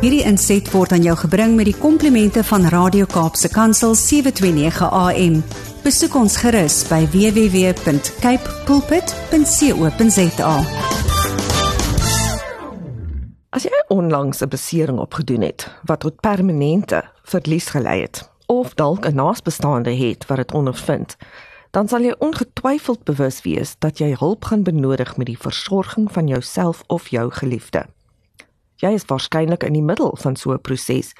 Hierdie inset word aan jou gebring met die komplimente van Radio Kaapse Kansel 729 AM. Besoek ons gerus by www.cape pulpit.co.za. As jy onlangs 'n besering opgedoen het wat tot permanente verlies gelei het of dalk 'n naasbestaande het wat dit ondervind, dan sal jy ongetwyfeld bewus wees dat jy hulp gaan benodig met die versorging van jouself of jou geliefde. Jy is waarskynlik in die middel van so 'n proses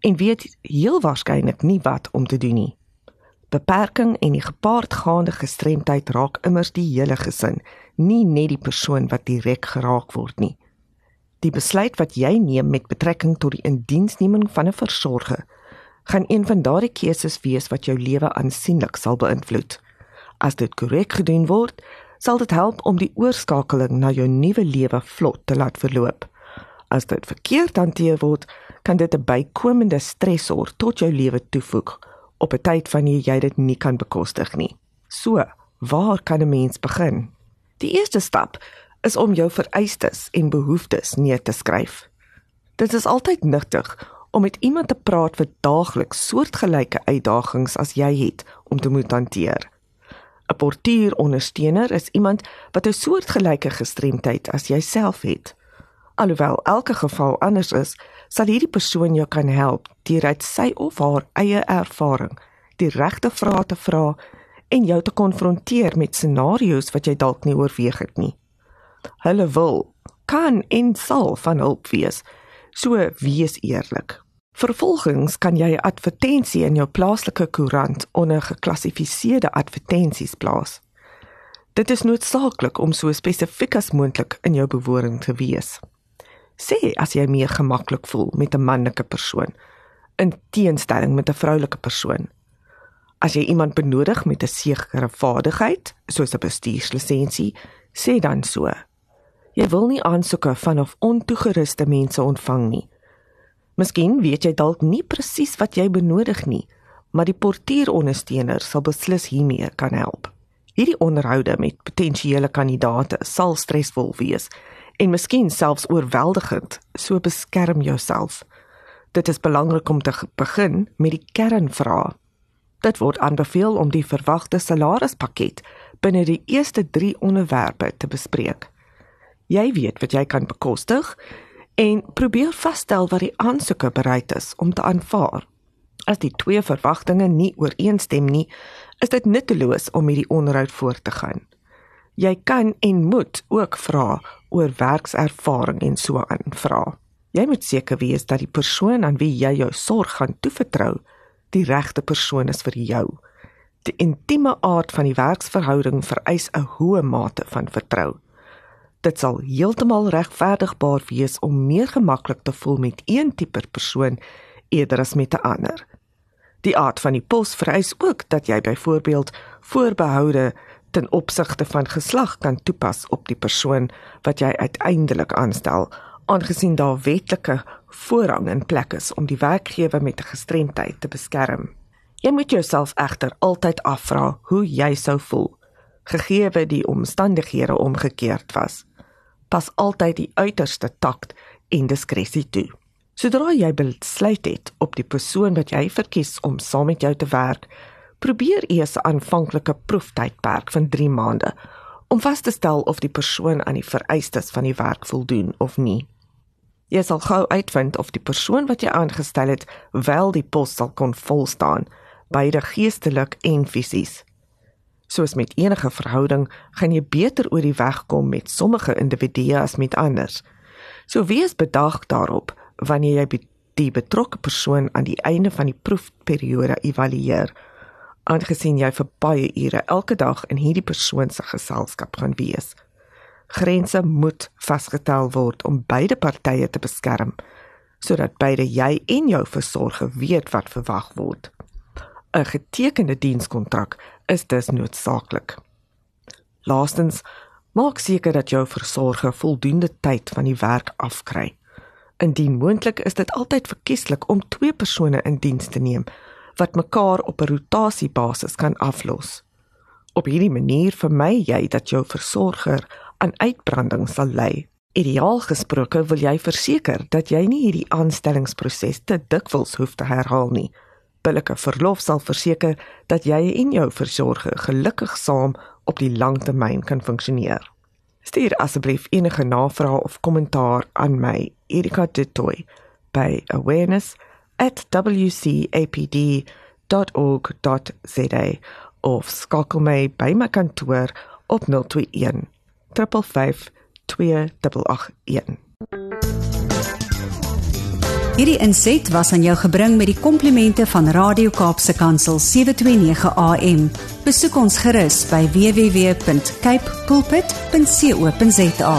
en weet heel waarskynlik nie wat om te doen nie. Beperking en die gepaardgaande gestremdheid raak immers die hele gesin, nie net die persoon wat direk geraak word nie. Die besluit wat jy neem met betrekking tot die indiensneming van 'n versorger, gaan een van daardie keuses wees wat jou lewe aansienlik sal beïnvloed. As dit korrek gedoen word, sal dit help om die oorskakeling na jou nuwe lewe vlot te laat verloop. As dit verkeerd hanteer word, kan dit 'n bykomende stresor tot jou lewe toevoeg op 'n tyd wanneer jy dit nie kan bekostig nie. So, waar kan 'n mens begin? Die eerste stap is om jou vereistes en behoeftes neer te skryf. Dit is altyd nuttig om met iemand te praat wat daagliks soortgelyke uitdagings as jy het om te moet hanteer. 'n Portierondersteuner is iemand wat 'n soortgelyke gestremdheid as jouself het. Alhoewel elke geval anders is, sal hierdie persoon jou kan help deur uit sy of haar eie ervaring die regte vrae te vra en jou te konfronteer met scenario's wat jy dalk nie oorweeg het nie. Hulle wil kan en sal van hulp wees. So wees eerlik. Vervolgens kan jy 'n advertensie in jou plaaslike koerant onder geklassifiseerde advertensies plaas. Dit is noodsaaklik om so spesifiek as moontlik in jou bewoording te wees sê as jy meer gemaklik voel met 'n manlike persoon in teenstelling met 'n vroulike persoon. As jy iemand benodig met 'n sekere vaardigheid, soos 'n bestuurslisensie, sê dan so. Jy wil nie aansoeke van of ontoegeruste mense ontvang nie. Miskien weet jy dalk nie presies wat jy benodig nie, maar die portierondersteuner sal beslis hiermee kan help. Hierdie onderhoude met potensiële kandidaate sal stresvol wees en miskien selfs oorweldigend, so beskerm jouself. Dit is belangrik om te begin met die kernvrae. Dit word aanbeveel om die verwagte salarispakket binne die eerste 3 onderwerpe te bespreek. Jy weet wat jy kan bekostig en probeer vasstel wat die aansoeker bereid is om te aanvaar. As die twee verwagtinge nie ooreenstem nie, is dit nutteloos om hierdie onderhoud voort te gaan. Jy kan en moet ook vra oor werkservaring en so aan vra. Jy moet seker wees dat die persoon aan wie jy jou sorg gaan toevertrou, die regte persoon is vir jou. Die intieme aard van die werksverhouding vereis 'n hoë mate van vertrou. Dit sal heeltemal regverdigbaar wees om meer gemaklik te voel met een tipe persoon eerder as met 'n ander. Die aard van die pos vereis ook dat jy byvoorbeeld voorbehoude ten opsigte van geslag kan toepas op die persoon wat jy uiteindelik aanstel, aangesien daar wetlike voorrang in plek is om die werkgewer met 'n gestremdheid te beskerm. Jy moet jouself egter altyd afvra hoe jy sou voel gegee die omstandighede omgekeerd was. Pas altyd die uiterste takt en diskresie toe. Sodra jy besluit het op die persoon wat jy verkies om saam met jou te werk, Probeer eers 'n aanvanklike proeftydperk van 3 maande om vas te stel of die persoon aan die vereistes van die werk voldoen of nie. Jy sal gou uitvind of die persoon wat jy aangestel het wel die pos sal kon volstaan, beide geestelik en fisies. Soos met enige verhouding, gaan jy beter oor die weg kom met sommige individue as met ander. So wees bedag daarop wanneer jy die betrokke persoon aan die einde van die proefperiode evalueer aangesien jy vir baie ure elke dag in hierdie persoon se geselskap gaan wees. Grense moet vasgestel word om beide partye te beskerm sodat beide jy en jou versorger weet wat verwag word. 'n Getekende dienskontrak is dus noodsaaklik. Laastens, maak seker dat jou versorger voldoende tyd van die werk afkry. Indien moontlik, is dit altyd verkieslik om twee persone in diens te neem wat mekaar op 'n rotasiebasis kan aflos. Op hierdie manier vermy jy dat jou versorger aan uitbranding sal ly Ideaal gesproke wil jy verseker dat jy nie hierdie aanstellingsproses te dikwels hoef te herhaal nie. Billike verlof sal verseker dat jy en jou versorger gelukkig saam op die langtermyn kan funksioneer. Stuur asseblief enige navrae of kommentaar aan my, Erika Du Toit, by awareness@wcapd.org.za of skakel my by my kantoor op 021 355 2881. Hierdie inset was aan jou gebring met die komplimente van Radio Kaapse Kansel 729 AM. Besoek ons gerus by www.cape pulpit.co.za.